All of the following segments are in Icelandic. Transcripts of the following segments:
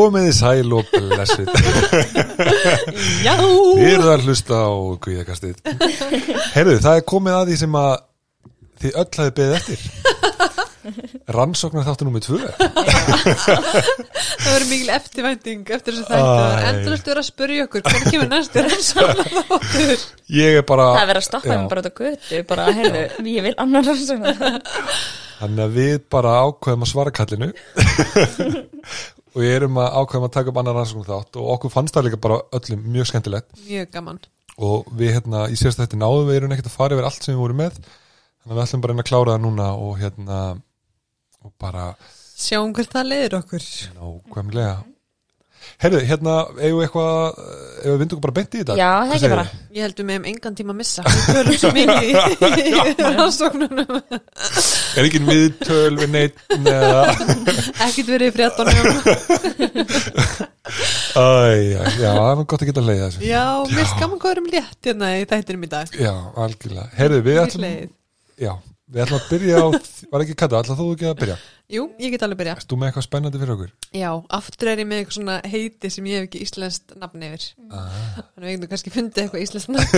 Komiði sæl og blessið. Já Þið eru að hlusta á Guðakastið Heyrðu, það er komið að því sem að þið öll hafið beðið eftir. Rannsóknar þáttu númið tvö. Það verður mikil eftirvænting eftir þessu þættu Það er Æ. endurlega verið að spyrja okkur hvernig kemur næstu rannsóknar þáttur Ég er bara Það er verið að stoppa þeim bara út á götu bara, heyrðu, ég vil annar rannsóknar Þannig að við bara ákveðum að svara kallinu og ég erum að ákveðum að taka upp annar rannsóknar þátt og okkur fannst það líka bara öllum mjög skemmtilegt. Mjög gaman. Og við hérna í síðast þetta náðum við erum ekkert að fara yfir allt sem við vorum með. Þannig að við ætlum bara að reyna að klára það núna og hérna og bara Sjáum hvert það leiðir okkur. Nákvæmlega Herðu, hérna, eigum við eitthvað eigum við vindu bara beint í þetta? Já, það ekki bara? Ég held við meðum engan tíma að missa. Við tölum svo mikið í, rannsóknunum. Er ekki viðtöl við neitt Ekkert verið í fréttunum. Æ, já, það er gott að geta leiða þessu. Já, er gaman hvað erum létt hérna í þættinum í dag. Já, algjörlega. Herðu, við ætlum. Já, við ætlum að byrja á Var ekki kata, ætlum þú ekki að byrja? Jú, ég get alveg byrja Erst þú með eitthvað spennandi fyrir okkur? Já, aftur er ég með eitthvað svona heiti sem ég hef ekki íslenskt nafn yfir Ah. Þannig við getum kannski fundið eitthvað íslenskt nafn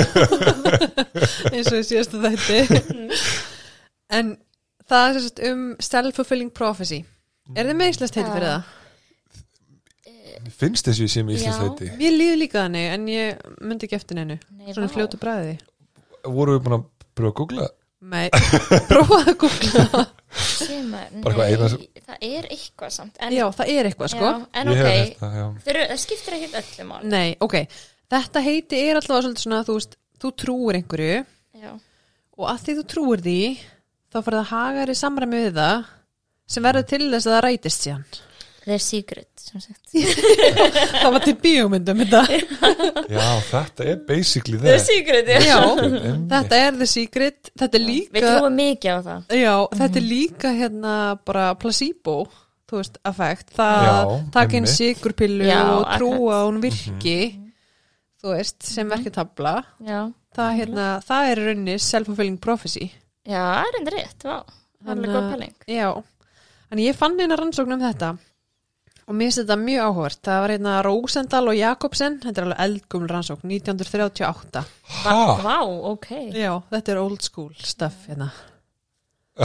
eins og í síðastu þætti En það er sérst um self-fulfilling prophecy Er þið með íslenskt heiti fyrir það? Mér finnst þessu ég sé með íslensk Já. heiti Mér líður líka þannig en ég myndi ekki eftir neinu Nei, Svona fljótu bræði Voru við búin að pröfa að googla? Nei, prófaði að googla eina nei, það er eitthvað samt en, Já, það er eitthvað sko. Já, en Ég ok, hef heyrt það, já. þeir, eru- það skiptir ekkert öllu mál Nei, ok. Þetta heiti er alltaf svolítið svona þú veist, þú trúir einhverju. Já, og að því þú trúir því þá farið að haga þér í samræmi við það sem verður til þess að það rætist síðan. The secret sem sagt. það var til bíómyndum þetta. Já, þetta er basically the það secret, já. þetta er the secret. Þetta er Við líka trúum mikið á það. Já, þetta er líka hérna bara placebo þú veist, affekt, það taka inn sigurpillu og trúa að hún Mhm. virki þú veist, sem verketabla Já, það, hérna, það er í rauninni self-fulfilling prophecy. Já, það er endur rétt, Það er alveg góð pæling. Já, þannig ég fann eina rannsókn um þetta og mér finnst þetta mjög áhugavert. Það var hérna Rósendal og Jakobsen. Þetta er alveg eldguml rannsókn, 1938 Ha? Vá, ok. Já, þetta er old school stuff hérna.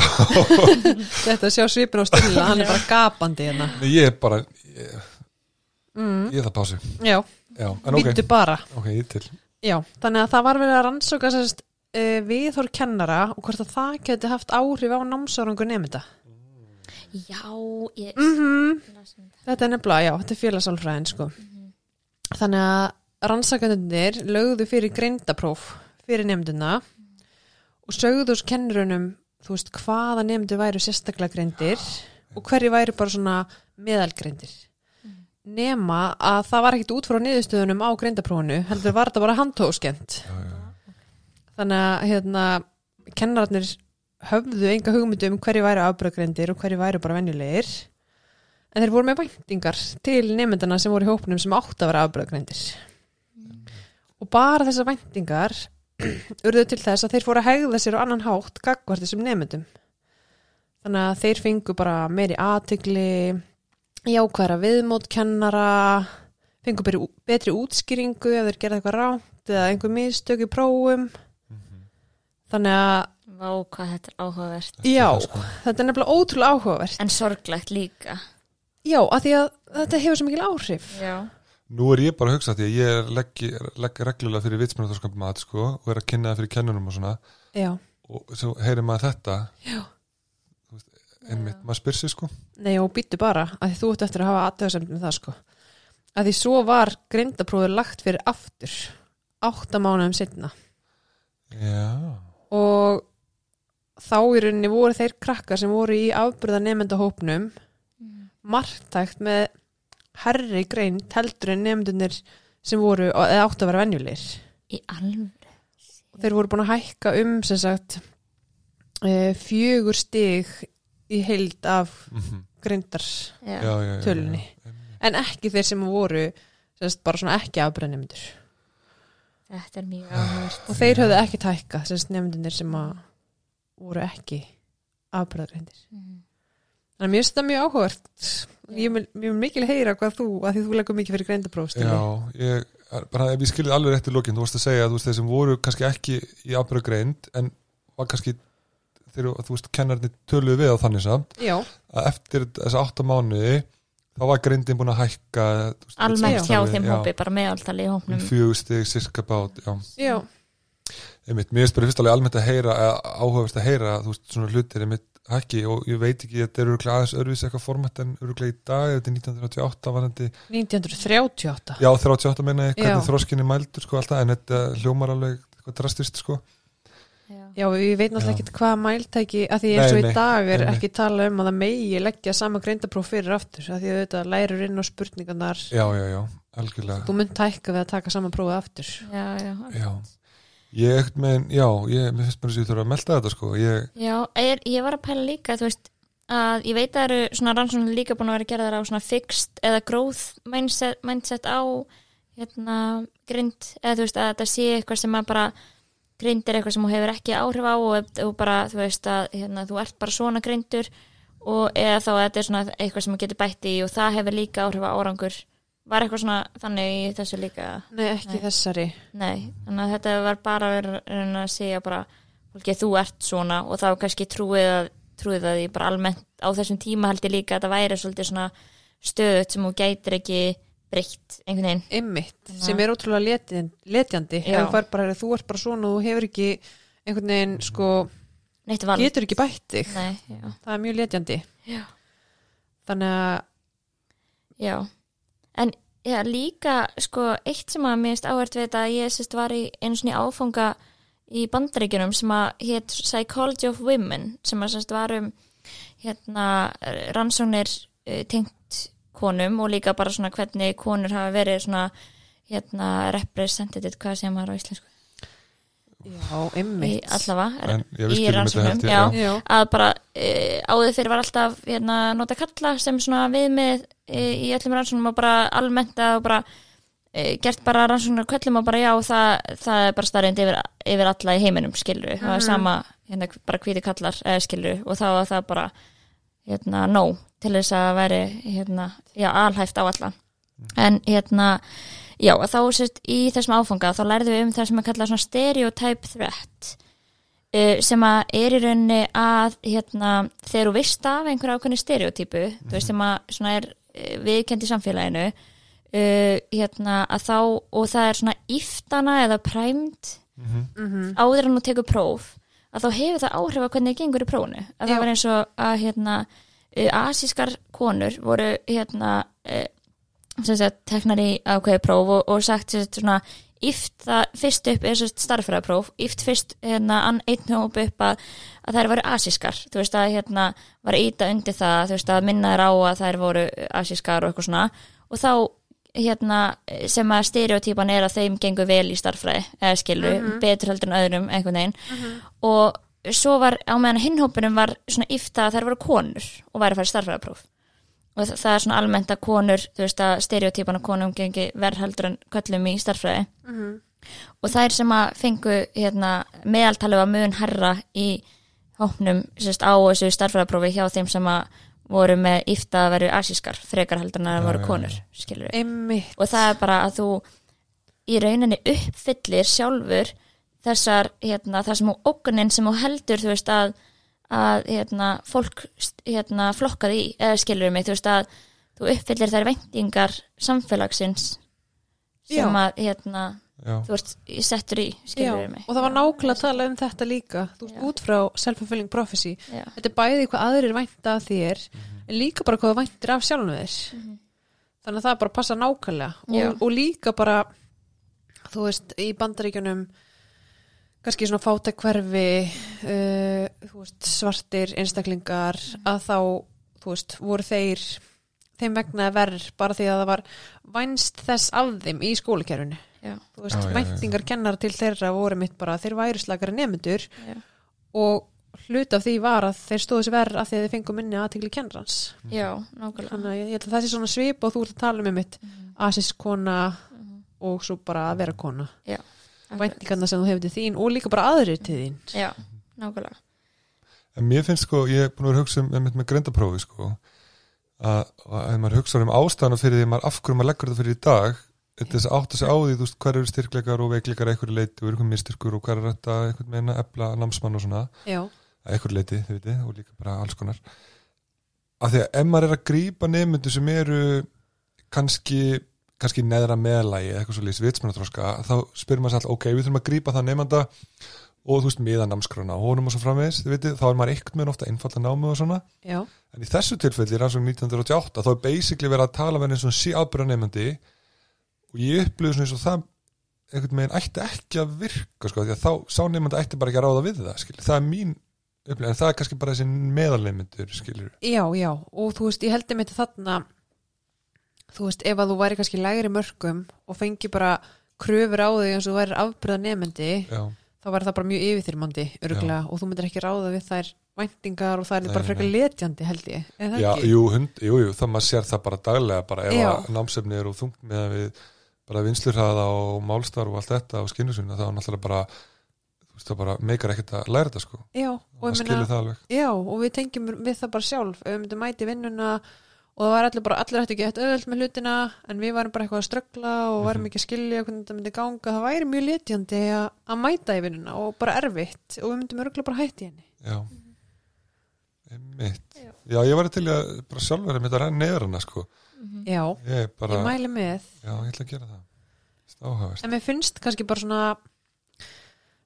Þetta sjá svipin á stilla, hann er bara gapandi hérna. Nei, Ég er bara Ég, ég er það pásu. Já, Já, en ok, býttu bara. Ok, ég til. Já, þannig að það var verið að rannsóka sérst, uh, viðhór kennara og hvort að það geti haft áhrif á námsárangur nefnda Já, ég mm um þetta. Er nefnilega, já, þetta er félagsálfræðin sko. Þannig að rannsakandunir lögðu fyrir greindapróf fyrir nefnduna og sögðu þess kennurunum þú veist, hvaða nefndu væru sérstaklega greindir og hverju væru bara svona meðalgreindir nema að það var ekkit út frá niðurstöðunum á greindaprófunu heldur var þetta bara já. þannig að hérna, kennararnir höfðu enga hugmyndu um hverju væri afbröðgreindir og hverju væri bara venjulegir en þeir voru með væntingar til nefndana sem voru í hópnum sem átt að vera afbröðgreindir og bara þessar væntingar urðu til þess að þeir fóru að hegða sér á annan hátt gagvart þessum nefndum þannig að þeir fengu bara meiri aðtegli jákvæðra viðmót kennara fengu betri, betri útskýringu ef þeir gerða eitthvað rátt eða einhver mistök í prófum. Þannig að Vá, hvað þetta er áhugavert. Já, sko. þetta er nefnilega ótrúlega áhugavert. En sorglegt líka já, af því að þetta hefur svo mikil áhrif. Já, Nú er ég bara að hugsa því að ég legg, legg reglulega fyrir vitsmjörnarskap mat sko, og er að kynna það fyrir kennunum og svona. Já, og svo heyrir maður þetta. Já. Þú veist, einmitt, maður spyr sig sko. Nei og býttu bara af því þú ert eftir að hafa aðtöðasemd með það sko. Af því svo var greindaprófið lagt fyrir aftur átta mánuðum setna Já, og þá í rauninni voru þeir krakkar sem voru í afbyrða nefndahópnum margtækt með herri grein heldur en nefndunir sem voru, eða átt að vera venjulegir. Í alveg og þeir voru búin að hækka um sem sagt e, fjögur stig í heild af mm greindar já, Já, já, já, já. tölunni en ekki þeir sem voru sem sagt, bara svona ekki afbyrða nefndur þetta er mjög áhugavert. Og þeir höfðu ekki tækka sem sagt nefndunir sem að voru ekki afbyrða Mhm. en mér finnst þetta mjög áhugavert. Ég vil, vil mikil heyra hvað þú að því þú leggur mikið fyrir greindapróf Stulli. Já, ég, bara ef ég skilði alveg rétt í lokin, þú varst að segja að þú veist þeir sem voru kannski ekki í afbröðu greind en var kannski þeir, þú veist, kennarnir töluðu við á þannig samt já, að eftir þessa átta mánuði þá var greindin búin að hækka veist, almennt hjá þeim hópi, bara meðaldali í um hópnum fjögustig, cirka bát já, já, einmitt, mér finnst bara fyrst alveg almennt að heyra áhugavert að heyra, þú veist, svona hlutir einmitt hækki og ég veit ekki, þetta er öruglega aðeins örvis eitthvað format en öruglega í dag þetta er 1938 varandi 1938 Já, 38 meina ég, hvernig þróskinni mældur sko alltaf, en þetta hljómar alveg eitthvað drastist sko. Já. Já, ég veit náttúrulega ekki hvað mæltæki að því eins Nei, og í nei, dag er nei, nei. ekki tala um að það megi leggja sama greindapróf fyrir aftur að því að þetta lærur inn á spurningarnar Já, já, já, algjörlega. þú mynd tækka við að taka sama prófið aftur já, já, Já, ég, menn, já, ég, mér finnst þess að ég þurfa að melda þetta sko, ég, já er, ég var að pæla líka þú veist, að ég veit að eru svona rannsóknir líka búin að vera gerðar á svona fixed eða growth mindset, mindset á hérna grind eða þú veist að þetta sé eitthvað sem að bara grind er eitthvað sem þú hefur ekki áhrif á og þú bara, þú veist að hérna, þú ert bara svona grindur og eða þá að þetta er svona eitthvað sem þú getur bætt í og það hefur líka áhrif á árangur var eitthvað svona þannig í þessu líka? Nei, ekki Nei. þessari. Nei, þannig að þetta var bara vera að segja bara fólki þú ert svona. Og þá kannski trúið að trúið að ég bara almennt á þessum tíma held ég líka að þetta væri svolítið svona stöðut sem þú gætir ekki breytt einhvern veginn. ymmit Já. sem er ótrúlega letjandi, bara, þú ert bara svona og hefur ekki einhvern veginn sko, getur ekki bætt þig. Nei, það er mjög letjandi. Já. þannig að Já, en já, líka sko eitt sem að mér finnst áhært við þetta að ég sérst var í einu svona áfanga í bandaríkjunum sem að hétt Psychology of Women sem að sérst var um hérna rannsóknir uh, tengt konum og líka bara svona hvernig konur hafa verið svona hérna representative, hvað sem maður á íslensku já, ymmit allavega en ég í veist ekki um þetta rannsóknum, já. já. já, að bara e, áður fyrir var alltaf hérna, nota kalla sem svona viðmið e, í öllum rannsóknum og bara almennt að bara e, gert bara rannsóknar kvöllum og bara já það, það er bara starrend yfir, yfir alla í heiminum skilur það var Mhm. sama hérna, bara hvíti kallar eða skilur og þá var það bara hérna nóg til þess að veri hérna, já alhæft á alla en hérna já að þá sérst í þessum áfanga þá lærðum við um það sem er kallað svona stereotype threat uh, sem að er í rauninni að hérna, þegar þú veist af einhver ákveðni stereotypu þú veist sem að svona er uh, viðkend í samfélaginu uh, hérna að þá og það er svona íftana eða præmt Mhm. mm áður en þú tekur próf að þá hefur það áhrif að hvernig það gengur í prófunu að Já. það var eins og að hérna uh, asískar konur voru hérna uh, sem sagt teknar í ákveði próf og, og sagt sagt svona íft það fyrst upp er starffræðapróf íft fyrst hérna ann einn hóp upp að, að þær voru asískar. Þú veist að hérna var íta undir það þú veist að minna þær á að þær voru asískar og eitthvað svona. Og þá hérna sem að stereotypan er að þeim gengur vel í starffræði eða skilur, Mhm. betur heldur en öðrum einhvern veginn. Og svo var á meðan hinhópunum var svona yfta að þær voru konur og væri að fara starffræðapróf og það, er svona almennt að konur þú veist að stereotypan að konum gengi verð heldur en köllum í starffræði Mhm. og þær sem að fengu hérna, meðaltalið var mun herra í hópnum sérst, á þessu starffræðaprófi hjá þeim sem að voru með yfta að veru asískar frekar heldur en að það voru konur og það er bara að þú í rauninni uppfyllir sjálfur þessar, hérna, það sem þú ógunin sem þú heldur, þú veist að að, hérna, fólk hérna, flokkað í, eða skilur mig þú veist að þú uppfyllir þær væntingar samfélagsins sem Já. að, hérna, Já. þú veist settur í, Já, skilur mig og það var nákvæmlega að tala um þetta líka þú veist Já. út frá self-fulfilling prophecy Já. þetta er bæði hvað aðrir vænta af þér en líka bara hvað væntir af sjálfum þér Mhm. þannig að það bara passa nákvæmlega Já. og, og líka bara þú veist, í bandaríkjunum kannski svona fátek hverfi uh, veist, svartir einstaklingar að þá veist, voru þeir þeim vegna verð bara því að það var vænst þess af þeim í skólakerfinu Já. þú veist, Já, já, já. væntingar kennar til þeirra voru mitt bara, þeir væru slagari nefnendur Já. og hlut af því var að þeir stóðu sér verð af því að þeir fengu minni aðtikli kennarans Já, nákvæmlega þannig að ég held að það sé svona svip og þú ert að tala um mitt Mhm. asiskona Mhm. og svo bara að vera kona Akkurat. Væntingarna sem þú hefur til þín og líka bara aðrir til þín. Já, nákvæmlega. En mér finnst sko, ég er búin að vera að hugsa um með, með grendaprófi sko að, að ef maður hugsa um ástæðan fyrir því maður af hverju maður leggur þetta fyrir í dag þess að átta sig á því, þú veist, hver eru styrkleikar og veikleikar eitthvað leiti og eitthvað mistyrkur og hver er þetta eitthvað meina ebla námsmann og svona. Eitthvað leiti, þið veitir, og líka bara alls konar. Af því að ef maður er að grípa nefndu sem eru kannski, kannski neðra meðlægi eða eitthvað svo lýs vitsmennatróska þá spyrir maður alltaf, ok, við þurfum að grípa það nefnda og þú veist, miðan námskrona og honum og svo framvegis, þið veitir, þá er maður eitthvað með ofta einfalla námu og svona, já, en í þessu tilfelli rannsókn 1988, þá er basically verið að tala með eins og sí ábyrða nefndi og ég upplöðu svona eins og það einhvern veginn ætti ekki að virka sko, því að þá sá nefndi ætti bara ekki að ráða við það skilur. það er mín upplöðu, en það er kannski bara þessi meðalnefndur, skilur já, já og þú veist, ég heldur mig til þarna þú veist, ef að þú væri kannski lægri mörgum og fengi bara kröfur á þig eins og þú væri afbyrða nefndi já, þá væri það bara mjög yfirþyrmandi og þú myndir ekki ráða við þær væntingar og það er Nei, bara frekar letjandi held ég, það já jú, hund, jú, jú, það maður sér það bara daglega bara ef námsefni eru þungt með að við bara vinslurhraða og málstar og allt þetta og skinnusvinna, þá er náttúrulega bara þú veist, það bara meikar ekkert að læra þetta sko. Já, og það það alveg. Já, og við tengjum við það bara sjálf, ef við myndum mæti vinnuna og það var allir bara, allir ættu ekki eftir öðvöld með hlutina, en við varum bara eitthvað að ströggla og varum Mhm. ekki að skilja hvernig þetta myndi ganga, það væri mjög letjandi að, mæta í vinnuna og bara erfitt og við myndum örgulega bara hætti henni. Já. Einmitt, Já. já, ég var til að bara sjálfur að mynda að renna neyður hana sko. Já, ég bara, ég mæli með. Já, ég ætla að gera það. Áhugavert En mér finnst kannski bara svona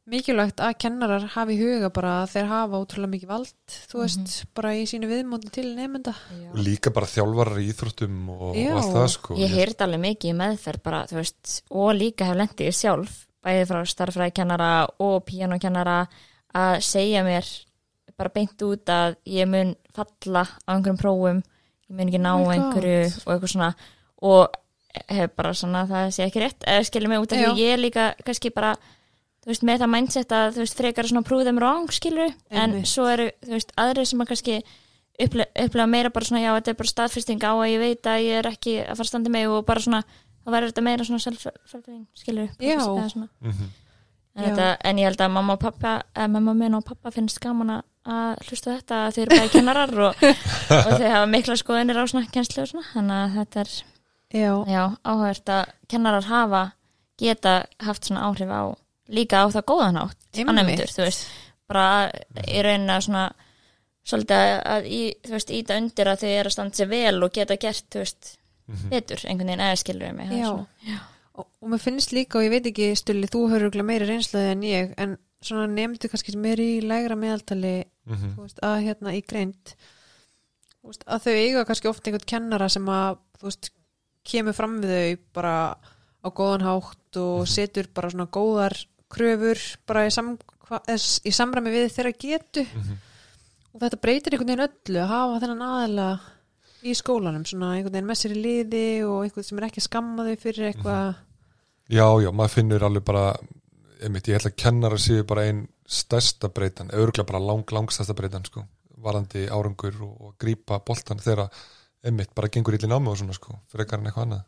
mikilvægt að kennarar hafi huga bara að þeir hafa ótrúlega mikið vald, þú veist, bara í sínu viðmóti til nefnda. og líka bara þjálfarar í íþróttum og, Já. og allt það sko ég heyrði alveg mikið í meðferð bara, þú veist, og líka hef lendið sjálf, bæði frá starffræðikennara og píanokennara að segja mér bara beint út að ég mun falla á einhverjum prófum, ég mun ekki ná Oh my God. einhverju og eitthvað svona og hef bara svona það sé ekki rétt eða skilur mig út af því ég líka kannski bara þú veist, með það mindset að þú veist, frekar svona prove them wrong, skilur en Einmitt. svo eru, þú veist, aðrir sem að kannski upple- upplega meira bara svona, já, þetta er bara staðfesting á að ég veit að ég er ekki að fara að standa mig og bara svona, þá verður þetta meira svona self-fulfilling, skilur svona. Mhm. En, Já. þetta, en ég held að mamma og pappa eh, mamma minn og pappa finnst gaman að- að hlusta á þetta að þeir eru bæði kennarar og, og þeir hafa mikla skoðinir á svona kennslu og svona, þannig að þetta er Já, já, áhugavert að kennarar hafa geta haft svona áhrif á líka á það góðan átt á Einmitt. nefndur, þú veist bara í rauninni að svona svolítið að, að í, þú veist, íta undir að þau eru að standa sér vel og geta gert, þú veist, Mhm. betur einhvern veginn eða skilur við mig það er Já. svona- og, og mér finnst líka, og ég veit ekki, Stulli, þú örugglega meiri reynslaði en ég, en svona nefndu kannski meiri í lægra meðaltali, Mhm. þú veist, að hérna í greint, þú veist, að þau eiga kannski oft einhvern kennara sem að, þú veist, kemur fram við þau bara á góðan hátt og setur bara svona góðar kröfur bara í, sam, í samræmi við þeirra getu Mhm. og þetta breytir einhvern veginn öllu að hafa þennan aðela í skólanum, svona einhvern veginn með sér í liði og einhvern sem er ekki að skamma þau fyrir eitthvað Já, já, maður finnur alveg bara einmitt, ég held að kennara séu bara einn stærsta breytan, örgulega bara lang, langstærsta breytan, sko, varandi árangur og, og grípa boltan þegar einmitt bara gengur ítli námi og svona, sko frekar en eitthvað annað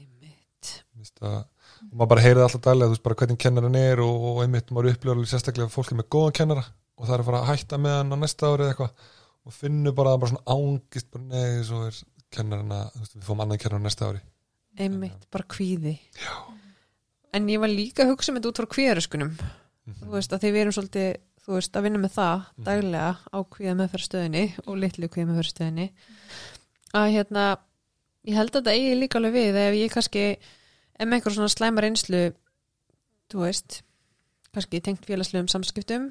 Einmitt. Vist að, og maður bara heyrið alltaf dælega, þú veist bara hvernig kennaran er og, og einmitt maður upplifur sérstaklega fólki með góðan kennara og það er að fara að hætta með hann á næsta ári eða eitthvað. Og finnur bara, bara svona ángist bara nei, svo er kennarana þú veist, við fóum annan kennar á næsta ári. Einmitt, bara kvíði. Já. en ég var líka að hugsa um þetta út frá kvíðaröskunum. Þú veist að því við erum svolítið þú veist að vinna með það daglega á kvíða meðferðstöðinni og litlu kvíða meðferðstöðinni að hérna ég held að þetta eigi líka alveg við ef ég kannski ef með einhver svona slæmar einslu þú veist kannski tengt félagslegum samskiptum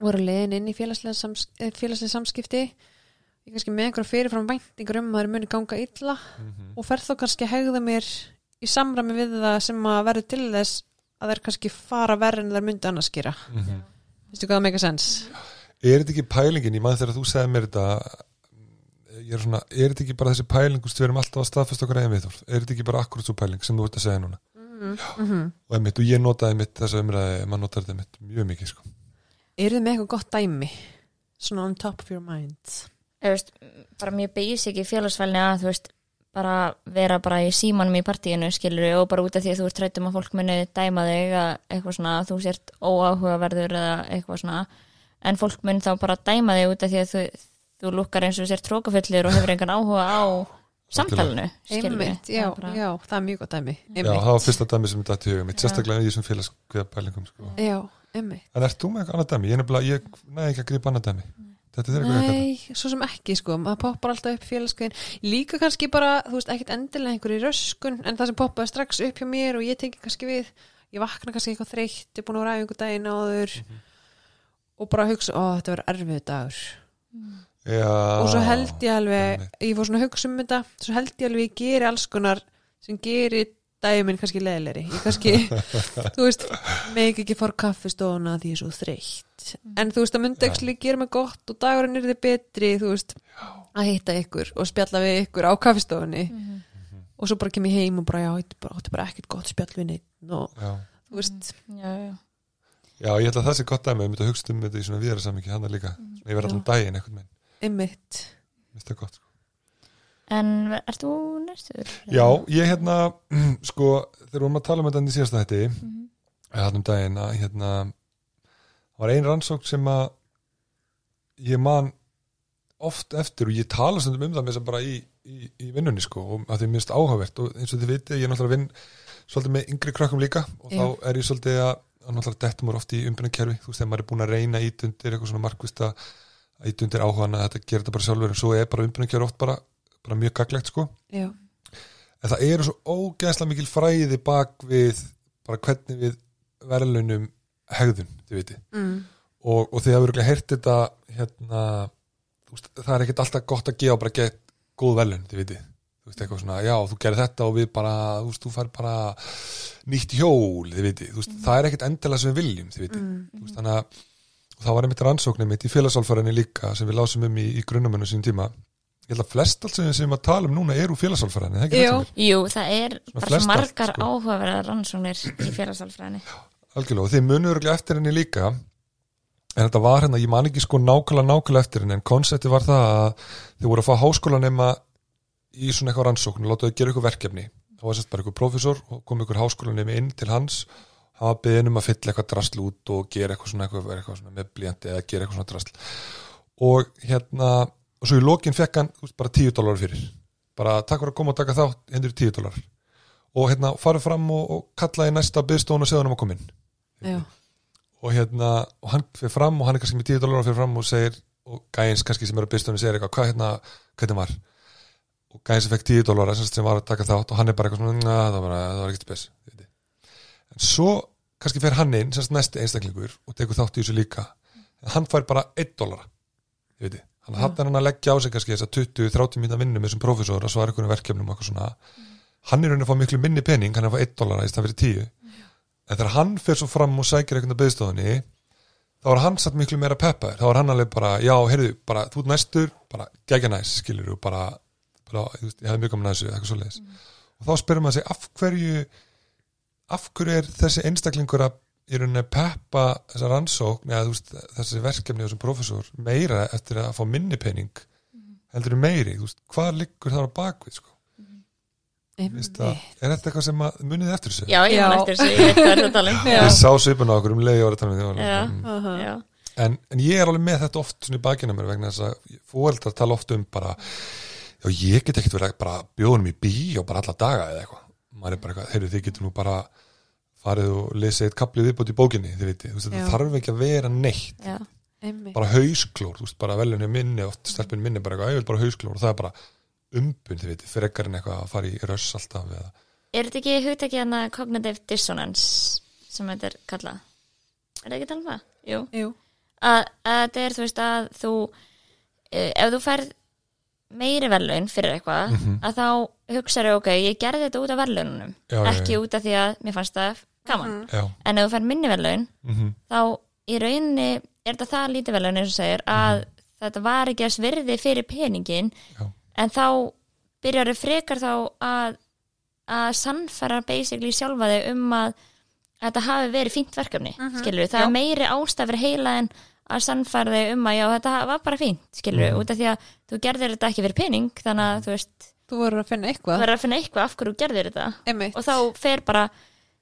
voru leiðin inn í félagslega, sams, eh, félagslega samskipti ég kannski með einhver fyrirfram væntingur um að það muni ganga illa Mhm. og fer þá kannski að hegða mér í samræmi við það sem að verður til þess að þær kannski fara verð en þær myndi annars gera. Mhm. Vistu hvað það meika sens? Er þetta ekki pælingin, ég maður þegar þú segði mér þetta ég er svona, er þetta ekki bara þessi pæling þú veist, við erum alltaf að staðfesta okkur eigin viðhorf er þetta ekki bara akkurat svo pæling sem þú ert að segja núna Mm -hmm. og, einmitt, og ég notaði mitt þessa umræði maður notaði þetta mitt mjög mikið sko. Er þið með eitthvað gott dæmi? Svona on top of your mind. Eða, veist, bara mjög basic í félagsfælni að þú veist bara vera bara í símanum í partíinu skilur og bara út af því að þú ert trættum að fólk muni dæma þig að eitthvað svona að þú sért óáhugaverður eða eitthvað svona en fólk mun þá bara dæma þig út af því að þú, þú lukkar eins og sér trókafullir og hefur engan áhuga á samtalenu einmitt, já, já, það er mjög gott dæmi. Já, einmitt, það var fyrsta dæmi sem þetta í hugum mitt, sérstaklega í þessum félagskviða pælingum sko. já, einmitt. En ert þú með eitthvað annað dæmi? Ég, nefnilega, ég næði ekki að grípa annað dæmi. Er Nei, svo sem ekki sko, maður poppar alltaf upp félagskeiðin líka kannski bara, þú veist, ekkit endilega einhverju röskun, en það sem poppaði strax upp hjá mér og ég tengi kannski við ég vakna kannski eitthvað þreytt, ég að Já, og svo held ég alveg, einmitt. ég fór svona að hugsa um þetta. Svo held ég alveg, ég geri alls konar sem geri dæmin kannski leðilegri ég kannski, þú veist meg ekki fór kaffistofuna því ég er svo þreytt. En þú veist að myndi ekki gera mig gott og dagurinn er þið betri þú veist, að hitta ykkur og spjalla við ykkur á kaffistofunni. Og svo bara kem ég heim og bara já, þetta er bara, er ekkert gott spjall við neitt og Já. þú veist, já, já. Já, ég held að það sé gott dæmi, ég myndi að hugsa um þetta í svona viðara samingi hann líka, svona yfir allan Já. daginn eitthvað með, einmitt minnst það gott sko. en ert þú næstur? Já, ég hérna, sko þegar við vorum að tala um þetta í síðasta hætti Mhm. eða hann um daginn að hérna var ein rannsókn sem að ég man oft eftir og ég tala stundum um það með þess að bara í, í, í vinnunni sko og að því minnst áhugavert og eins og þið vitið, ég er náttúrulega vinn svolítið með yngri krökkum líka og Já. þá er ég svolítið að, að náttúrulega dettum úr oft í umbyrnakerfi, þú veist, þegar maður er búin að reyna ít undir eitthvað svona markvist að ít undir áhugan að þetta gera þetta bara sjálfur en svo er bara umbyrnakerfi oft bara, bara mjög gaglegt sko. Já, en það eru svo ógeðslega mikil fræði bak við bara hvernig við verðlunum hegðun, þið viti mm. og, og þið hafur örugglega heyrt þetta hérna, veist, það er ekkert alltaf gott að gefa bara gett góð verðlun, þið viti þú veist, eitthvað svona, já, þú gerir þetta og við bara, þú veist, þú fær bara nýtt hjól, þið viti, þú veist, það er ekkert endilega sem við viljum, þið viti Mm. þú veist, þannig að og það var einmitt rannsóknir mitt í félagsálfærinni líka sem við lásum um í, í grunnamennu sín tíma. Ég held að flest allt sem við sem að tala um núna er úr félagsálfærinni, það er ekki þetta mér? Jú, það er bara margar sko. áhugaverðar rannsóknir í félagsalfræðinni algjörlega, og þið munur eftir henni líka. En þetta var hérna, ég man ekki sko nákvæmlega nákvæmlega eftir henni, en konsepti var það að þið voru að fá háskólanema í svona eitthvað rannsókn, láta þau gera eitthvað verkefni. Þá var sérst bara eitthvað prófessor og kom eitthvað háskólanemi inn til hans hann var beðin um að fylla eitthvað drasl út og gera eitthvað svona, eitthvað, eitthvað svona með blíjandi eða gera eitthvað svona drasl. Og hérna, og svo í lokin fekk hann veist, bara 10 dólar fyrir. Bara takk fyrir að koma og taka þátt, hendur 10 dólar og hérna farið fram og, og kallaði næsta byggstofun og segði hann um að koma inn. Já, og hérna, og hann fyrir fram og hann er kannski með 10 dólar fyrir fram og segir og gæins kannski sem er að byggstofunni segir eitthvað, hvað hérna, hvernig var? Og gæins fekk 10 dólar sem var að taka þátt og hann er bara eitthvað svona, "Na, það var, það var ekkert spes svo kannski fer hann inn, semst næsti einstaklingur og tekur þátt í þessu líka. En hann fær bara 1 dólar hann hattar hann að leggja á sig kannski þess að 20-30 mínúta vinnu með þessum prófessor að svara einhvern verkefnum og eitthvað svona. Hann er raunin að fá miklu minni pening, hann er að fá 1 dólar í stað fyrir 10 en þegar hann fer svo fram og sækir einhvern að byggstofunni þá er hann satt miklu meira peppaður. Þá er hann alveg bara, já, heyrðu, bara þú næstur, bara gegja næs, skilur og bara, bara ég, hefði mjög gaman að þessu eitthvað svoleiðis. Og þá spyrir maður sig af hverju af hverju er þessi einstaklingur að í rauninni að peppa þessa rannsókn eða veist, þessi verkefni þessum professor meira eftir að fá minni pening heldur en meiri, þú veist, hvað liggur þar á bakvið, sko það, einmitt er þetta eitthvað sem að munið eftir þessu? Já, ég man eftir þessu, ég veit hvað er þetta alveg Já. Ég sá svipun á okkur um leiði ára tala með því Já. mm. En, en ég er alveg með þetta oft svona í bakina mér vegna þess að fóreldrar tala oft um bara já ég get ekkert verið að bara bjóðum í bí og bara alla daga eða eitthvað maður er bara eitthvað, heyrðu þið getur nú bara farið og lesið eitt kaplið viðbútt í bókinni þið viti, þú veist, Já. þetta þarf ekki að vera neitt já, bara hausklór, þú veist, bara velunni minni oft stelpun minni bara eitthvað, ég vil bara hausklór og það er bara umbund, þið viti, frekar en eitthvað að fara í röss alltaf eða, Er þetta ekki hugtæki hana cognitive dissonance sem þetta er kallað? Er það ekki að tala um? Jú. Jú, Að, að þetta er, þú veist, að þú eh, ef þú færð meiri verðlaun fyrir eitthvað, Mhm. að þá hugsaðu, ok, ég gerði þetta út af verðlaununum ekki út af því að mér fannst það gaman. já, En ef þú færð minni verðlaun mhm, þá í rauninni er þetta það lítið verðlaun eins og segir að þetta var ekki að svirði fyrir peningin Mhm. Já. en þá byrjar þau frekar þá að að sannfæra basically sjálfa þau um að þetta hafi verið fínt verkefni mm skilur það Já. er meiri ástæð fyrir heila en að sannfæra þau um að já þetta var bara fínt skilur Mhm. út af því að þú gerðir þetta ekki fyrir pening þannig að þú veist þú voru að finna þú eitthvað verður að finna eitthvað af hverju þú gerðir þetta. Einmitt. Og þá fer bara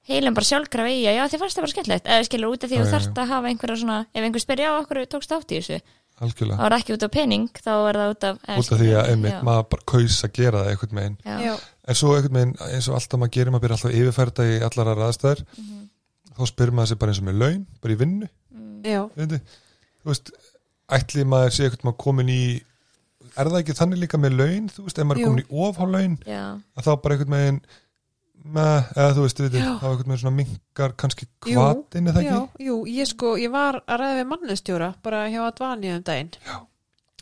heilum bara sjálfkrafa í að já þið fannst það bara skemmtilegt. Eða skilur út af því Já, þú já, þarft að hafa einhverja svona ef einhver spyr já okkur tókst átt í þessu? Þá algjörlega er það ekki út af pening þá er það út af eða út af því að skilurðu, einmitt já, maður bara kaus að gera það einhvern veginn. Já, já, en svo einhvern veginn eins og alltaf maður gerir maður byrja alltaf að yfirfæra þetta í allar aðra aðstæður Mhm. þá spyrir maður sig bara eins og með laun bara í vinnu, Mm. já, veitir þú veist, ætli maður sé einhvern maður komin í er það ekki þannig líka með laun? Þú veist, ef maður er komin í ofhá laun já, að þá bara einhvern veginn með, eða þú veist, þá einhvern veginn svona minkar kannski Jú, kvatin eða ekki? Jú, ég sko, ég var að ræða við mannestjóra bara hjá Advani um daginn.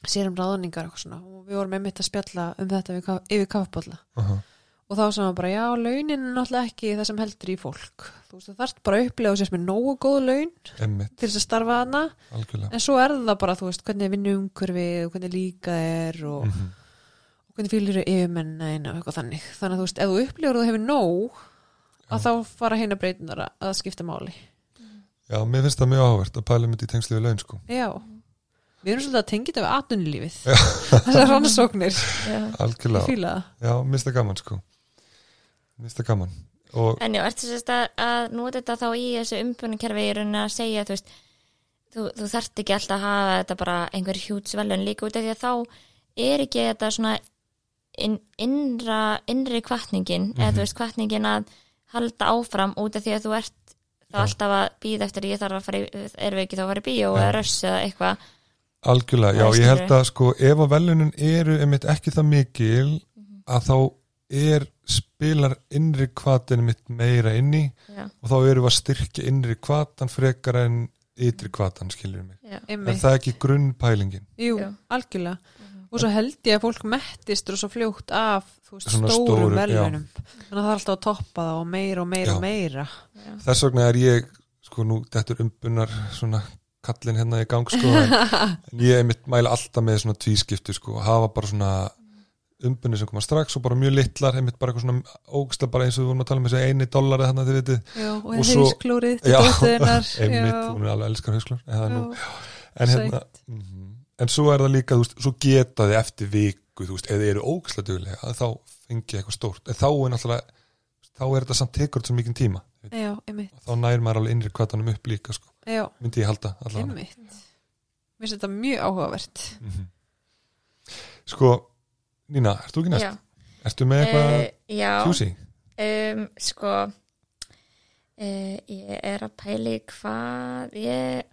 Sér um ráðningar og svona. Og við vorum einmitt að spjalla um þetta yfir kaffbólla Aha. Og þá sagði hann bara, já, launin er náttúrulega ekki það sem heldur í fólk. Þú veist, það þarft bara að upplega og sérst með nógu góð laun emmitt, til þess að starfa hana algjörlega. En svo er það bara, þú veist, hvernig vinnu umhverfið og hvernig líka er og, mm og hvernig fylgir yfirmennin og eitthvað þannig. Þannig að þú veist, ef þú upplegur og þú hefur nóg að þá fara heina breytunar að- að skipta máli. Já, mér finnst það mjög áhvert að pæla myndi í tengslu við laun sko, já, við erum svolítið að tengja þetta það gaman og En já, ertu sérst að, að nota þetta þá í þessu umbunarkerfi í rauninni að segja, þú veist, þú, þú þarft ekki alltaf að hafa þetta bara einhver hjútsvelun líka út af því að þá er ekki þetta svona inn, innra, innri kvartningin, eða Mhm. þú veist, kvartningin að halda áfram út af því að þú ert þá Já. alltaf að býða eftir ég þarf að fara í, erum við ekki þá að fara í bíó Já. eða röss eða eitthvað. algjörlega, já, ég held að sko ef að velunin eru einmitt ekki það mikil Mhm. að þá er spilar innri kvatin mitt meira inni Já, og þá erum við að styrkja innri kvatan frekar en ytri kvatan skiljur mig. Já, er það ekki grunnpælingin? Jú, Já. algjörlega. Og svo held ég að fólk mettist og svo fljótt af veist, stórum stórum, velunum þannig að það er alltaf að toppa það og meira og meira Já. og meira. Já. þess vegna er ég sko nú dettur umbunar svona kallin hérna í gang sko en, en ég einmitt mæla alltaf með svona tvískiptu sko, hafa bara svona umbunni sem koma strax og bara mjög litlar einmitt bara eitthvað svona ógsta bara eins og við vorum að tala um þessi eini dollari þarna þið vitið. Já, og, Og heilsklórið Já, dóttuðinnar, einmitt, hún er alveg elskar hausklar en, en, hérna, mhm. en svo er það líka þú veist, svo geta þið eftir viku þú veist, þið eru ógæslega duglega að þá fengi eitthvað stórt, en þá er náttúrulega þá er þetta samt tekur svo mikið tíma já, þá nær maður alveg innri kvatanum upp líka sko. myndi ég halda allavega. Einmitt. Mér finnst þetta mjög áhugavert. Mhm. sko, Nína, ert þú ekki næst? Já. Ertu með eitthvað já. tjúsi? Um, sko uh, ég er að pæli hvað ég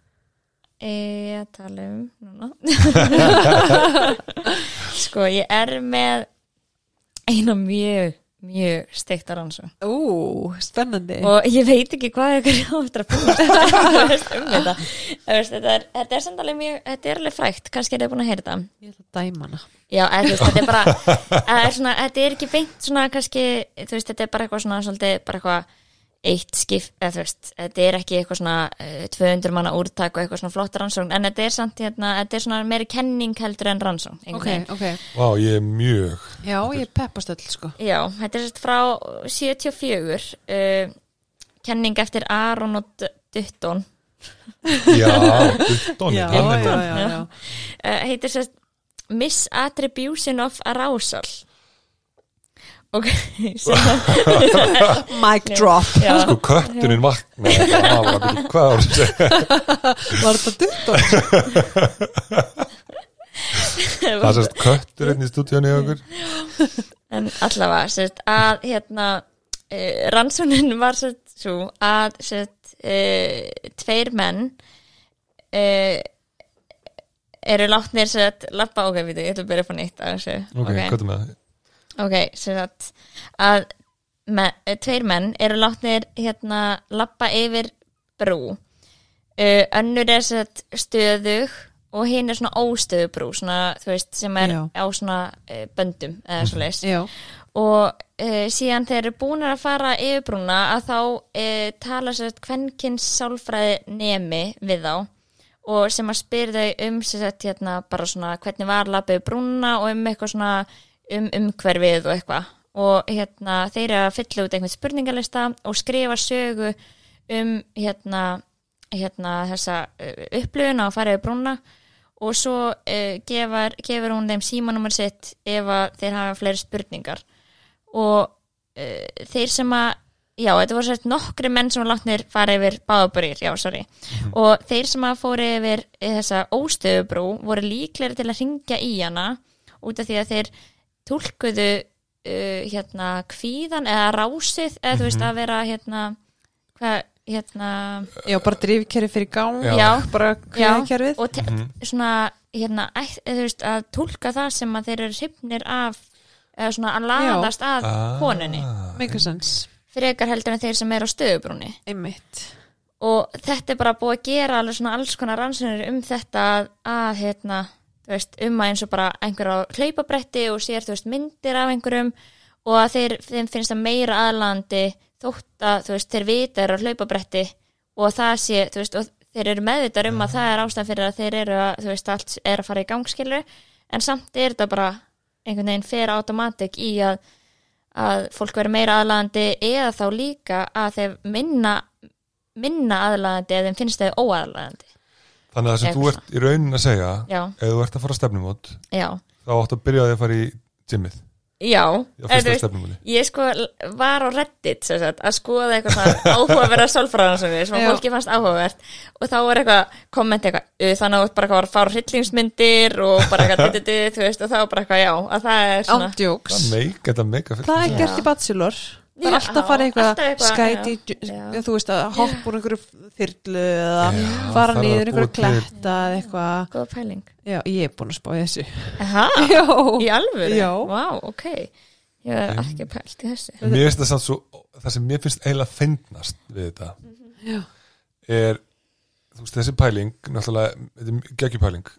er að tala um núna sko ég er með eina mjög mjög steikta rannsó Ú, spennandi. Og ég veit ekki hvað ykkur áttur að finna. Um þetta. Þetta er, þetta er samt alveg mjög þetta er alveg frækt, kannski er þið búin að heyra þetta. Ég ætla að dæma hana. Já, veist, þetta er bara eða, er svona, þetta er ekki beint svona kannski, þú veist, þetta er bara eitthvað svona svolítið, bara eitthvað eitt skipt, eða þú veist, þetta er ekki eitthvað svona uh, 200 manna úrtak og eitthvað svona flott rannsókn, en þetta er samt hérna, þetta er svona meiri kenning heldur en rannsókn einhvern Ok, ok. Vá, ég er mjög Já, ég peppast öll sko. Já, þetta er sérst frá 74 uh, kenning eftir Aron og Dutton. Já, Dutton, Já, er já, já, já. uh, heitir sérst Misattribution of Arousal að Mic drop. Já, Sko kötturinn vakna Það hvað var þetta? Var þetta dutton? Það er sérst kötturinn í stúdíunni okkur. En allavega sérst, að hérna uh, rannsónin var sérst, svo að sérst, uh, tveir menn uh, eru látnir sérst, lappa, ok, við ég ætla að byrja upp á nýtt Ok, hvað er með það? Ok, sérst, að me, eh, tveir menn eru látnir hérna lappa yfir brú. Uh, önnur er sérst, stöðug og hinn er svona óstöðu brú svona, þú veist, sem er Já. á svona uh, böndum eða svo leis Já, og uh, síðan þeir eru búin að fara yfir brúna að þá uh, tala sér kvenkins sálfræði nemi við þá og sem að spyr þau um sett hérna bara svona hvernig var lappið brúna og um eitthvað svona um umhverfið og eitthvað. Og hérna þeir eru að fylla út einhvern spurningalista og skrifa sögu um hérna, hérna þessa uh, upplöfuna og fara yfir brúna. Og svo uh, gefur, gefur hún þeim símanúmer sitt ef þeir hafa fleiri spurningar. Og uh, þeir sem að já, þetta voru sérst nokkri menn sem látnir fara yfir báðaburir, já, sorry. Og þeir sem að fóru yfir þessa óstöðubrú voru líklegri til að ringja í hana út af því að þeir tólkuðu uh, hérna kvíðan eða rásið eða þú veist að vera hérna hvað, hérna Já, bara drifkerfi fyrir gang Já. já, bara Já. kvíðakerfið. Og te- svona hérna, eða, þú veist, að tólka það sem að þeir eru hrifnir af eða svona að laðast að Ah. konunni. Make sense, frekar heldur en þeir sem eru á stöðubrúni einmitt. Og þetta er bara búið að gera alveg svona alls konar rannsóknir um þetta að, að hérna, þú veist, um að eins og bara einhver á hlaupabretti og sér, þú veist, myndir af einhverjum og að þeir, þeim finnst það meira aðlandi þótt að, þú veist, þeir vita eru á hlaupabretti og það sé, þú veist, og þeir eru meðvitar um að það er ástæðan fyrir að þeir eru að, þú veist, allt er að fara í gangskilur en samt er þetta bara einhvern veginn fer automatik í að, að fólk verður meira aðlandi eða þá líka að þeir minna minna aðlaðandi eða þeim finnst þeir óaðlaðandi Þannig að það sem þú ert í raunin að segja ef þú ert að fara stefnumót já, þá áttu að byrja á því að fara í gymmið já. Veist, ég sko var á Reddit sem sagt, að skoða eitthvað svona áhugaverða sálfræðansöfni sem að fólki fannst áhugavert. Og þá var eitthvað komment eitthvað "Uh, þannig að þú ert bara eitthvað að fara hryllingsmyndir og bara eitthvað dititi, þú veist og þá var bara eitthvað já að það er svona Ándjóks Það meik, þetta meika fyrir Það er gert í Bachelor Það er alltaf að fara eitthvað skæti, þú veist að hoppa úr einhverju þyrlu eða Já, fara að einhverju kletta eða eitthvað. Góða pæling. Já, ég er búin að spá þessu. Aha, Já, í alvöru? Já. Vá, ok. Ég er ekki pælt í þessu. Mér finnst það samt svo það sem mér finnst eiginlega fyndnast við þetta Já. er þú veist þessi pæling náttúrulega, þetta er geggjupæling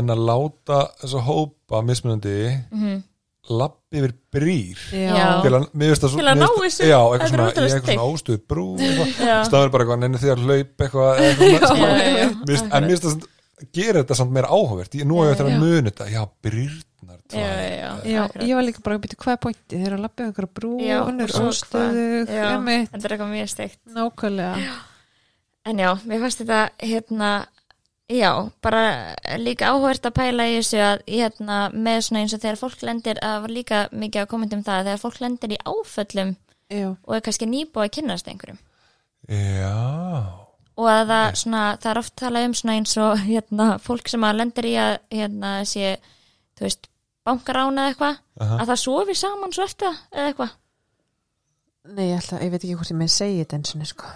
en að láta þessa hópa mismunandi Mhm. Lappi yfir brýr já, til að, svo Til að ná þessu. já, eitthvað er svona, ótrúlega í eitthvað svona óstuð brú eitthvað, staður bara eitthvað, nenni því að hlaup eitthvað, eitthvað Já. svona, Já, já, já. Mér finnst- en mér finnst það samt- gera þetta samt meira áhugavert. Ég- nú er ég eftir að muni þetta, já, brýrnar Já, já, já, já, akkurat. ég var líka bara að byrja hvað er pointi þeir eru að lappa brú, önnur og svo óstöðu Já, einmitt, Þetta er eitthvað mjög steikt. Nákvæmlega. En já, mér fannst þetta hérna, já, bara líka áhvert að pæla í þessu að hérna, með svona eins og þegar fólk lendir að var líka mikið að kommentum það að þegar fólk lendir í áföllum já, og er kannski nýbúið að kynnast einhverjum. Já, og að það, svona, það er oft talað um svona eins og hérna, fólk sem að lendir í að hérna, sé, þú veist bankarána eða eitthvað, Aha. að það sofi saman svo eftir eða eitthvað nei, ég, ætla, ég veit ekki hvort ég með segi þetta eins og sko.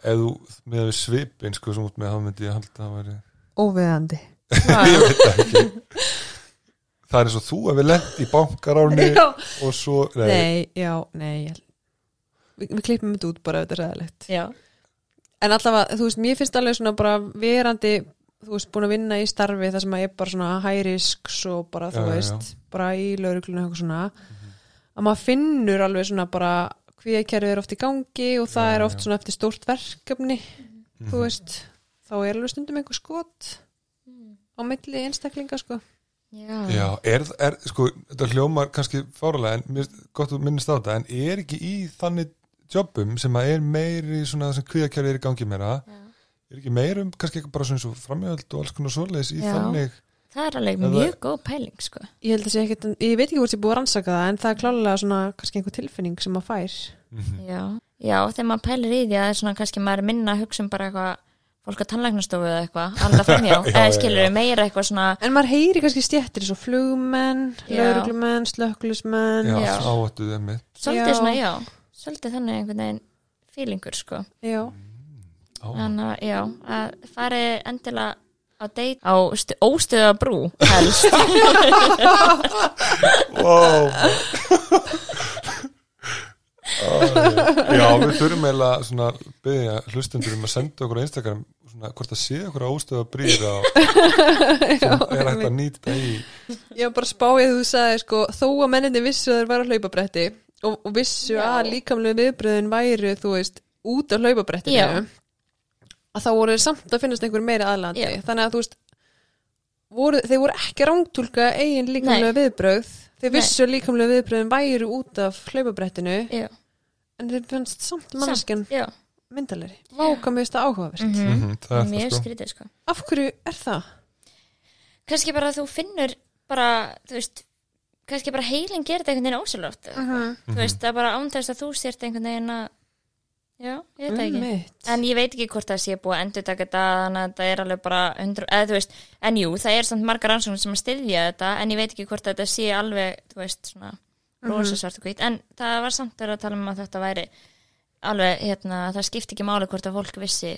Ef þú með við svipin sko sem út með þá myndi ég halda að það væri óviðandi. Ég veit það ekki. Það er eins og þú að við lent í bankaráni já, og svo nei, nei, já, nei ég, við, við klippum þetta út bara ef þetta er ræðilegt Já, en allavega, þú veist, mér finnst alveg svona bara verandi, þú veist, búin að vinna í starfi þar sem að ég er bara svona high risk og bara, þú Já, já, veist, bara í laurugluna eitthvað svona, að maður finnur alveg svona bara kvíðakerfið er oft í gangi og það Já, er oft já. svona eftir stórt verkefni Mhm. þú veist, þá er alveg stundum einhver skot á milli einstaklinga, sko já, Já, er, er, sko, þetta hljómar kannski fáralega en mér finnst gott að minnast á þetta en er ekki í þannig jobbum sem að er meiri svona það sem kvíðakjærið er í gangi meira er ekki meira um kannski eitthvað bara svona svo framjöld og alls konar svoleiðis í Já. þannig það er alveg Það- mjög góð pæling sko. Ég held að sé ekkert, ég veit ekki hvort ég búið að rannsaka það en það er klálega svona, kannski einhver tilfinning sem maður fær. Mhm. Já, já, þegar maður pælir í því að það er svona kannski maður er minna að hugsa um bara eitthvað fólk að tannlæknastofu eða eitthvað annað framjá, Já, eða skilur já. meira eitthvað svona En maður heyri kannski stjettir svo flugmenn, lauruglumenn, slökklusmenn Já, Já. áhættuð emmitt svolítið svona, já, svolítið þannig einhvern veginn fílingur sko. Já, þannig að, já, að fari endilega á á óstöða brú helst wow. Já, við þurfum eiginlega svona byggja hlustundur um að senda okkur á Instagram svona hvort að sé okkur ástöða brýra sem er hægt að nýta í ég var bara spáið þú sagði sko, þó að menninni vissu að þeir var á hlaupabretti og, og vissu Já. að líkamlega viðbröðin væru, þú veist, út af hlaupabrettinu Já. Að þá voru þeir samt að finnast einhver meira aðlandi. Já. þannig að þú veist voru, þeir voru ekki rángtúlka eigin líkamlega viðbröð þeir Nei. vissu að líkamlega viðbröðin væru út af hlaupabrettinu já, en þeir fannst samt mannskjan já, myndalegri Váka mér þetta áhugavert mm Mhm, það er mjög skrítið sko. Af hverju er það? kannski bara að þú finnur bara, þú veist kannski bara heilin gerir þetta einhvern veginn ósjálfrátt. Mhm. þú veist, það er bara ánþess að þú sért einhvern veginn að já, ég veit ekki. En ég veit ekki hvort það sé búið að endur taka þetta þannig að það er alveg bara 100, eða þú veist, en jú, það er samt margar rannsóknir sem að styðja þetta, en ég veit ekki hvort þetta sé alveg, þú veist, svona rosa svart og hvít, en það var samt að tala um að þetta væri alveg, hérna, það skipti ekki máli hvort að fólk vissi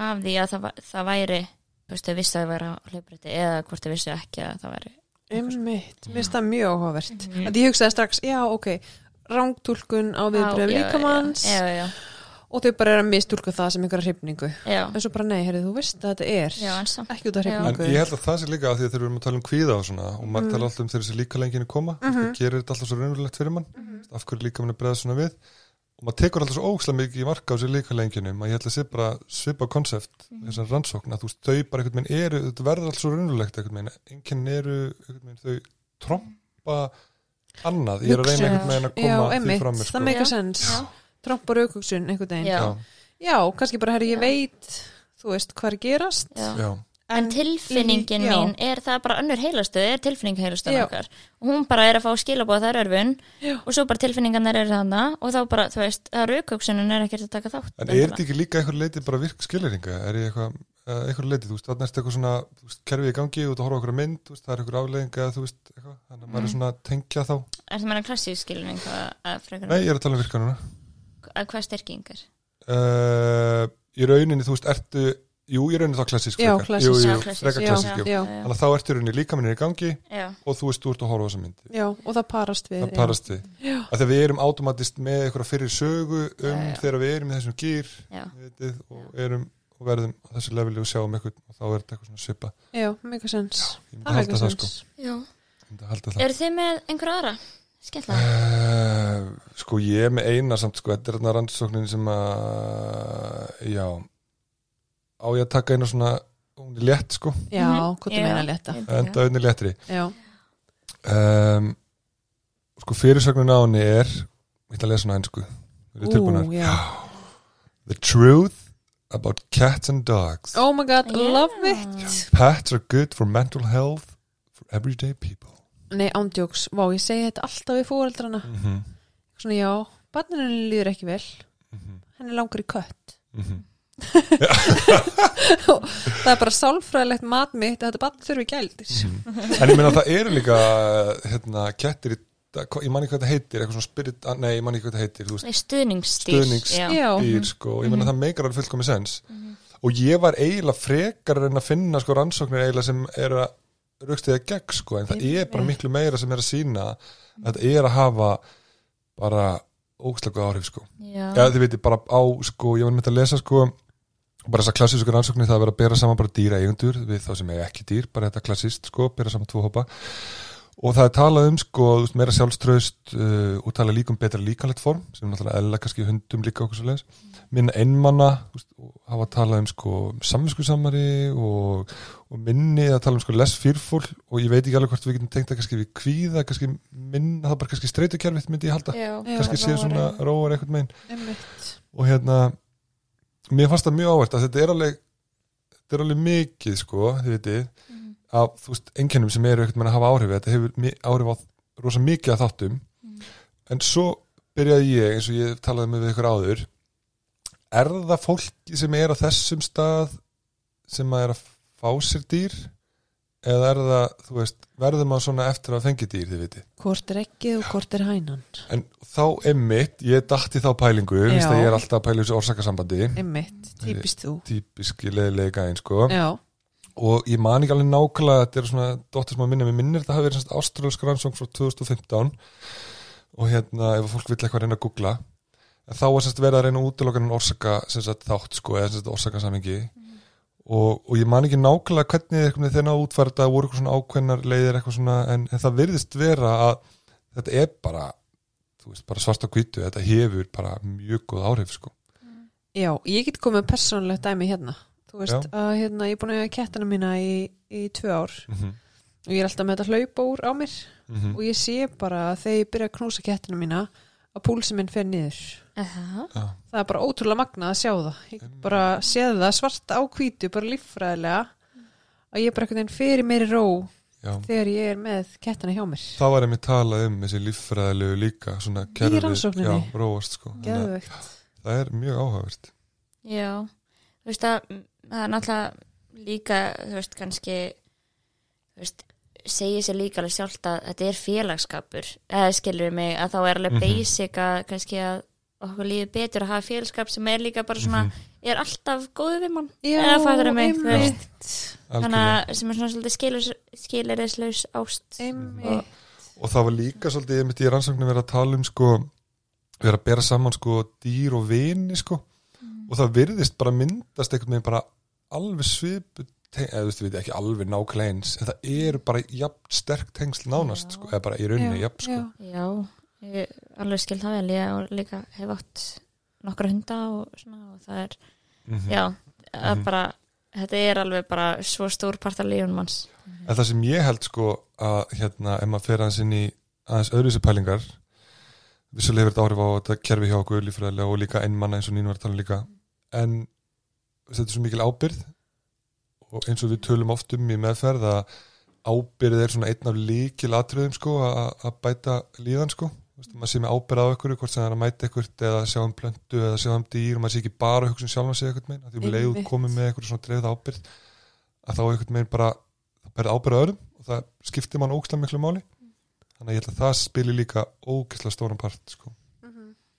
af því að það, það væri þú veist, þau vissi að það væri á hlaupriti eða hvort þau vissi ekki að það væri Einmitt, mér finnst það mjög áhugavert Já Já, já, já, já, og þau bara er að mistúlka það sem einhverja hrifningu. Já, en svo bara nei, heyrðu, þú veist að þetta er já, ekki út af Já. En hrifningu. ég held að það sé líka að því að þegar við erum að tala um kvíða og svona og maður tala alltaf um þegar þessi líka lenginu koma það gerir þetta alltaf svo raunverulegt fyrir mann. Af hverju líka mann er bregða svona við? Og maður tekur alltaf svo ókslega mikið í marka á þessi líka lenginu maður ég held að sé bara svipa konsept þessar rannsókn að þú veist, þau bara einhvern veginn eru þetta verður alltaf svo raunverulegt einhvern veginn enginn eru einhvern veginn þau trompa annað. Ég er að reyna einhvern veginn að já, koma því einmitt, fram mér það sko. meika Já. sens Já. Tromp og raukugsun einhvern veginn. Já. já, kannski bara, herri, ég veit þú veist hvað er að gerast. Já. já, En tilfinningin Já. mín, er það bara önnur heilastöð, er tilfinning heilastöð og hún bara er að fá skilabóð þær örfun og svo bara tilfinningarnar eru þarna og þá bara, þú veist, það raukugsunin er ekkert að taka þátt En er þetta ekki líka einhver leiti bara virk skileringa? Er ég eitthvað, eh, einhver leiti, þú veist, þannig er eitthvað svona, þú veist, kerfið í gangi og þú horfa okkur að mynd, þú veist, það er einhver afleðinga, þú veist, eitthvað, þannig að maður er svona að tengja þá. Er það meina klassísk skilning að, að, frekar, Nei, ég er að tala um virka að hvað styrking er? Uh, í rauninni, þú veist, ertu, jú, í rauninni þá klassísk Já, frekar. klassísk. Jú, Já, jú, klassísk. frekar Já. klassísk, jú. já, Þannig að þá ertu í rauninni líka minnir í gangi Já, og þú veist, þú ert að horfa á þessa mynd. já, og það parast við Það parast við. Já. Þegar við erum automatist með eitthvað fyrir sögu um Já, já. þegar við erum í þessum gýr já, vitið, og erum og verðum á þessu leveli og sjáum eitthvað og þá er þetta eitthvað svona svipa. já, já meika sens myndi það það, sko. sens já. Myndi. Eru þið með einhver aðra? Skemmtilega Uh, sko ég er með eina samt sko, þetta er þarna rannsóknin sem að já á ég að taka eina svona hún er létt sko, já, Mhm. hvað Já. þú meina. létta enda unni léttri já, um, sko fyrirsögnin á henni er ég ætla að lesa hana einsku ú, já. The truth about cats and dogs. Oh my god, Já. love it. Pets are good for mental health for everyday people nei, ándjóks, vá, ég segi þetta alltaf við fóreldrana. Mm -hmm. svona já, barninu líður ekki vel. Mhm. henni langar í kött. Mm það er bara sálfræðilegt mat mitt að þetta barn þurfi gældir. En ég meina það eru líka hérna, kettir í ég man ekki hvað þetta heitir, eitthvað svona spirit nei, ég man ekki hvað þetta heitir, veist, Nei, stuðningsstýr Stuðningsstýr. Já, já, dýr sko, ég meina það meikar alveg fullkomi sens. Og ég var eiginlega frekar að reyna að finna sko rannsóknir eiginlega sem er að raukstiða gegn sko, en það er bara miklu meira sem er að sína að þetta er að hafa bara ógslegu áhrif sko, já, ja, þið veitir bara á sko, ég var með að lesa sko bara þessar klassísku rannsóknir það að vera að bera saman bara dýra eigundur við þá sem er ekki dýr, bara þetta klassíst sko, bera saman tvo hópa og það er talað um sko, meira sjálfströst uh, og talað líka um betra líkanlegt form sem er náttúrulega eðlilega kannski hundum líka okkur svo leiðis minna einmanna hafa talað um sko samvinskusamari og, og minni að tala um sko less fearful. Og ég veit ekki alveg hvort við getum tengt það kannski við kvíða kannski minna, það er bara kannski streytukerfið myndi ég halda, já, kannski sé svona róar eitthvað megin einmitt. Og hérna mér fannst það mjög ávert að þetta er alveg þetta er alveg mikið sko þið vitið, Mhm. Af þú veist einkennum sem eru eitthvað að hafa áhrif þetta hefur áhrif á rosa mikið að þáttum. Mhm. en svo byrjaði ég eins og ég talaði með ykkur áður er það fólki sem er á þessum stað sem að er að fá sér dýr? Eða er það, þú veist, verður maður svona eftir að fengi dýr, þið vitið? Hvort er ekkið og hvort er hænan? En þá emmitt, ég dætti þá pælingu, ég er alltaf að pæla þessu orsakasambandi. Einmitt, típist þú. típiski leðilega gæðin sko. Já, og ég man ekki alveg nákvæmlega þetta er svona dóttir sem að minna, mér minnir þetta hafi verið svona ástralsk rannsókn frá 2015 og hérna ef fólk vill eitthvað reyna að googla þá var semst verið að reyna en orsaka sagt, þátt sko, eða sagt, orsakasamingi og, og ég man ekki nákvæmlega hvernig þeirna útfært að voru eitthvað svona ákveðnar leiðir eitthvað svona, en, en það virðist vera að þetta er bara veist, bara svart á hvítu, þetta hefur bara mjög góð áhrif sko. Já, ég get komið með persónulegt dæmi hérna þú veist Já. að hérna, ég er búin að eiga kettana mína í, í tvö ár. Mm -hmm. og ég er alltaf með þetta hlaupa úr á mér. Mm og ég sé bara að þegar ég byrja að knúsa kettina mína að púlsi minn fer niður. Aha. það er bara ótrúlega magnað að sjá það. Ég bara séð það svart á hvítu bara líffræðilega að ég bara einhvern veginn fyrir meiri ró já. þegar ég er með kettana hjá mér. Það var einmitt talað um þessi líffræðilegu líka svona kerfi, rannsókninni? já, róast sko. Það er mjög áhugavert. Já, þú veist að það er náttúrulega líka, þú veist, kannski þú veist, segir sér líka alveg sjálft að þetta er félagskapur eða skilur mig að þá er alveg Mhm. basic að kannski að okkur líður betur að hafa félagskap sem er líka bara svona, Mhm. er alltaf góðu við mann. Já, eða fattur mig, þú veist. Þannig að sem er svona svolítið skilur, skilirislaus ást. Einmitt. og það var líka svolítið einmitt í rannsóknum verið að tala um sko verið að bera saman sko dýr og vini sko. Og það virðist bara myndast einhvern veginn bara alveg svipu eða þú veit ekki alveg nákvæmlega eins en það eru bara jafn sterk tengsl nánast sko, eða bara í rauninni Já, jafn sko já. Já, ég alveg skil það vel ég líka hef átt nokkra hunda og svona og það er Mhm. Já, að Mhm. bara þetta er alveg bara svo stór part af lífunum hans En það sem ég held sko að hérna, ef maður fer aðeins inn í aðeins öðruvísi pælingar vissulega hefur þetta áhrif á þetta kerfi hjá okkur líffræðilega og líka einmanna eins og nínu var að tala um líka en þetta er svo mikil ábyrð og eins og við tölum oft um í meðferð að ábyrð er svona einn af líkil atriðum sko að að bæta líðan sko maður sé með ábyrð á ykkur hvort sem það er að mæta ykkur eða sjá um plöntu eða sjá um dýr og maður sé ekki bara að hugsa um sjálfan sig eitthvað meginn, að því um leið Einmitt. komið með eitthvað svona dreifð ábyrð að þá eitthvað meginn bara það berði ábyrð öðrum og það skiptir mann ógislega miklu máli þannig að ég held að það spili líka ógislega stóran part sko.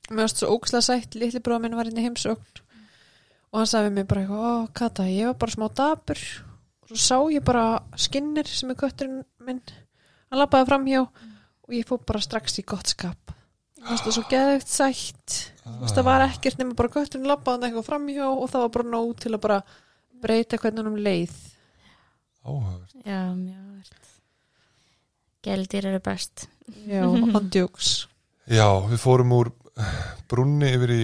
Mér varst svo ókslega sætt, litli bróða minn var inn í heimsókn og hann sagði mig bara eitthvað, ó Kata, ég var bara smá dapur. Og svo sá ég bara skinnir sem er kötturinn minn. Hann lappaði framhjá og ég fór bara strax í gott skap. Mér fannst það svo geðvegt sætt. Mér fannst það var ekkert nema bara kötturinn lappaði hann eitthvað framhjá og það var bara nóg til að bara breyta hvernig hann um leið. Áhugavert. Já, mjög verð Gældir eru best. Já, andjóks Já, við fórum úr brunni yfir í,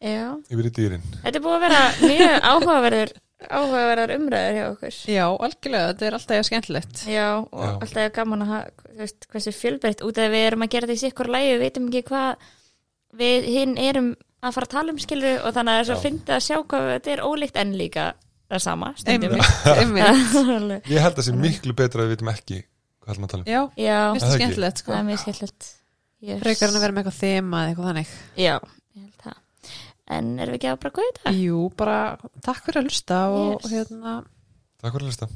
Já, yfir í dýrin. Þetta er búið að vera mjög áhugaverður áhugaverðar umræður hjá okkur. Já, algjörlega, þetta er alltaf ég skemmtilegt. Já, og Já. alltaf er gaman að hafa, veist, hversu fjölbreytt út af við erum að gera því sikkur lægi, við veitum ekki hvað við hinn erum að fara að tala um skilur og þannig að er Já. að finna að sjá hvað þetta er ólíkt en líka það sama stundum. Ég held að það sé miklu betra að við vitum ekki hvað ætlum að tala um. Já, Já, finnst það skemmtilegt sko. Er yes. Frekar en að vera með eitthvað þema eða eitthvað þannig. Já, ég held það en erum við ekki að bara góða þetta? Jú, bara takk fyrir að lusta og yes. hérna Takk fyrir að lusta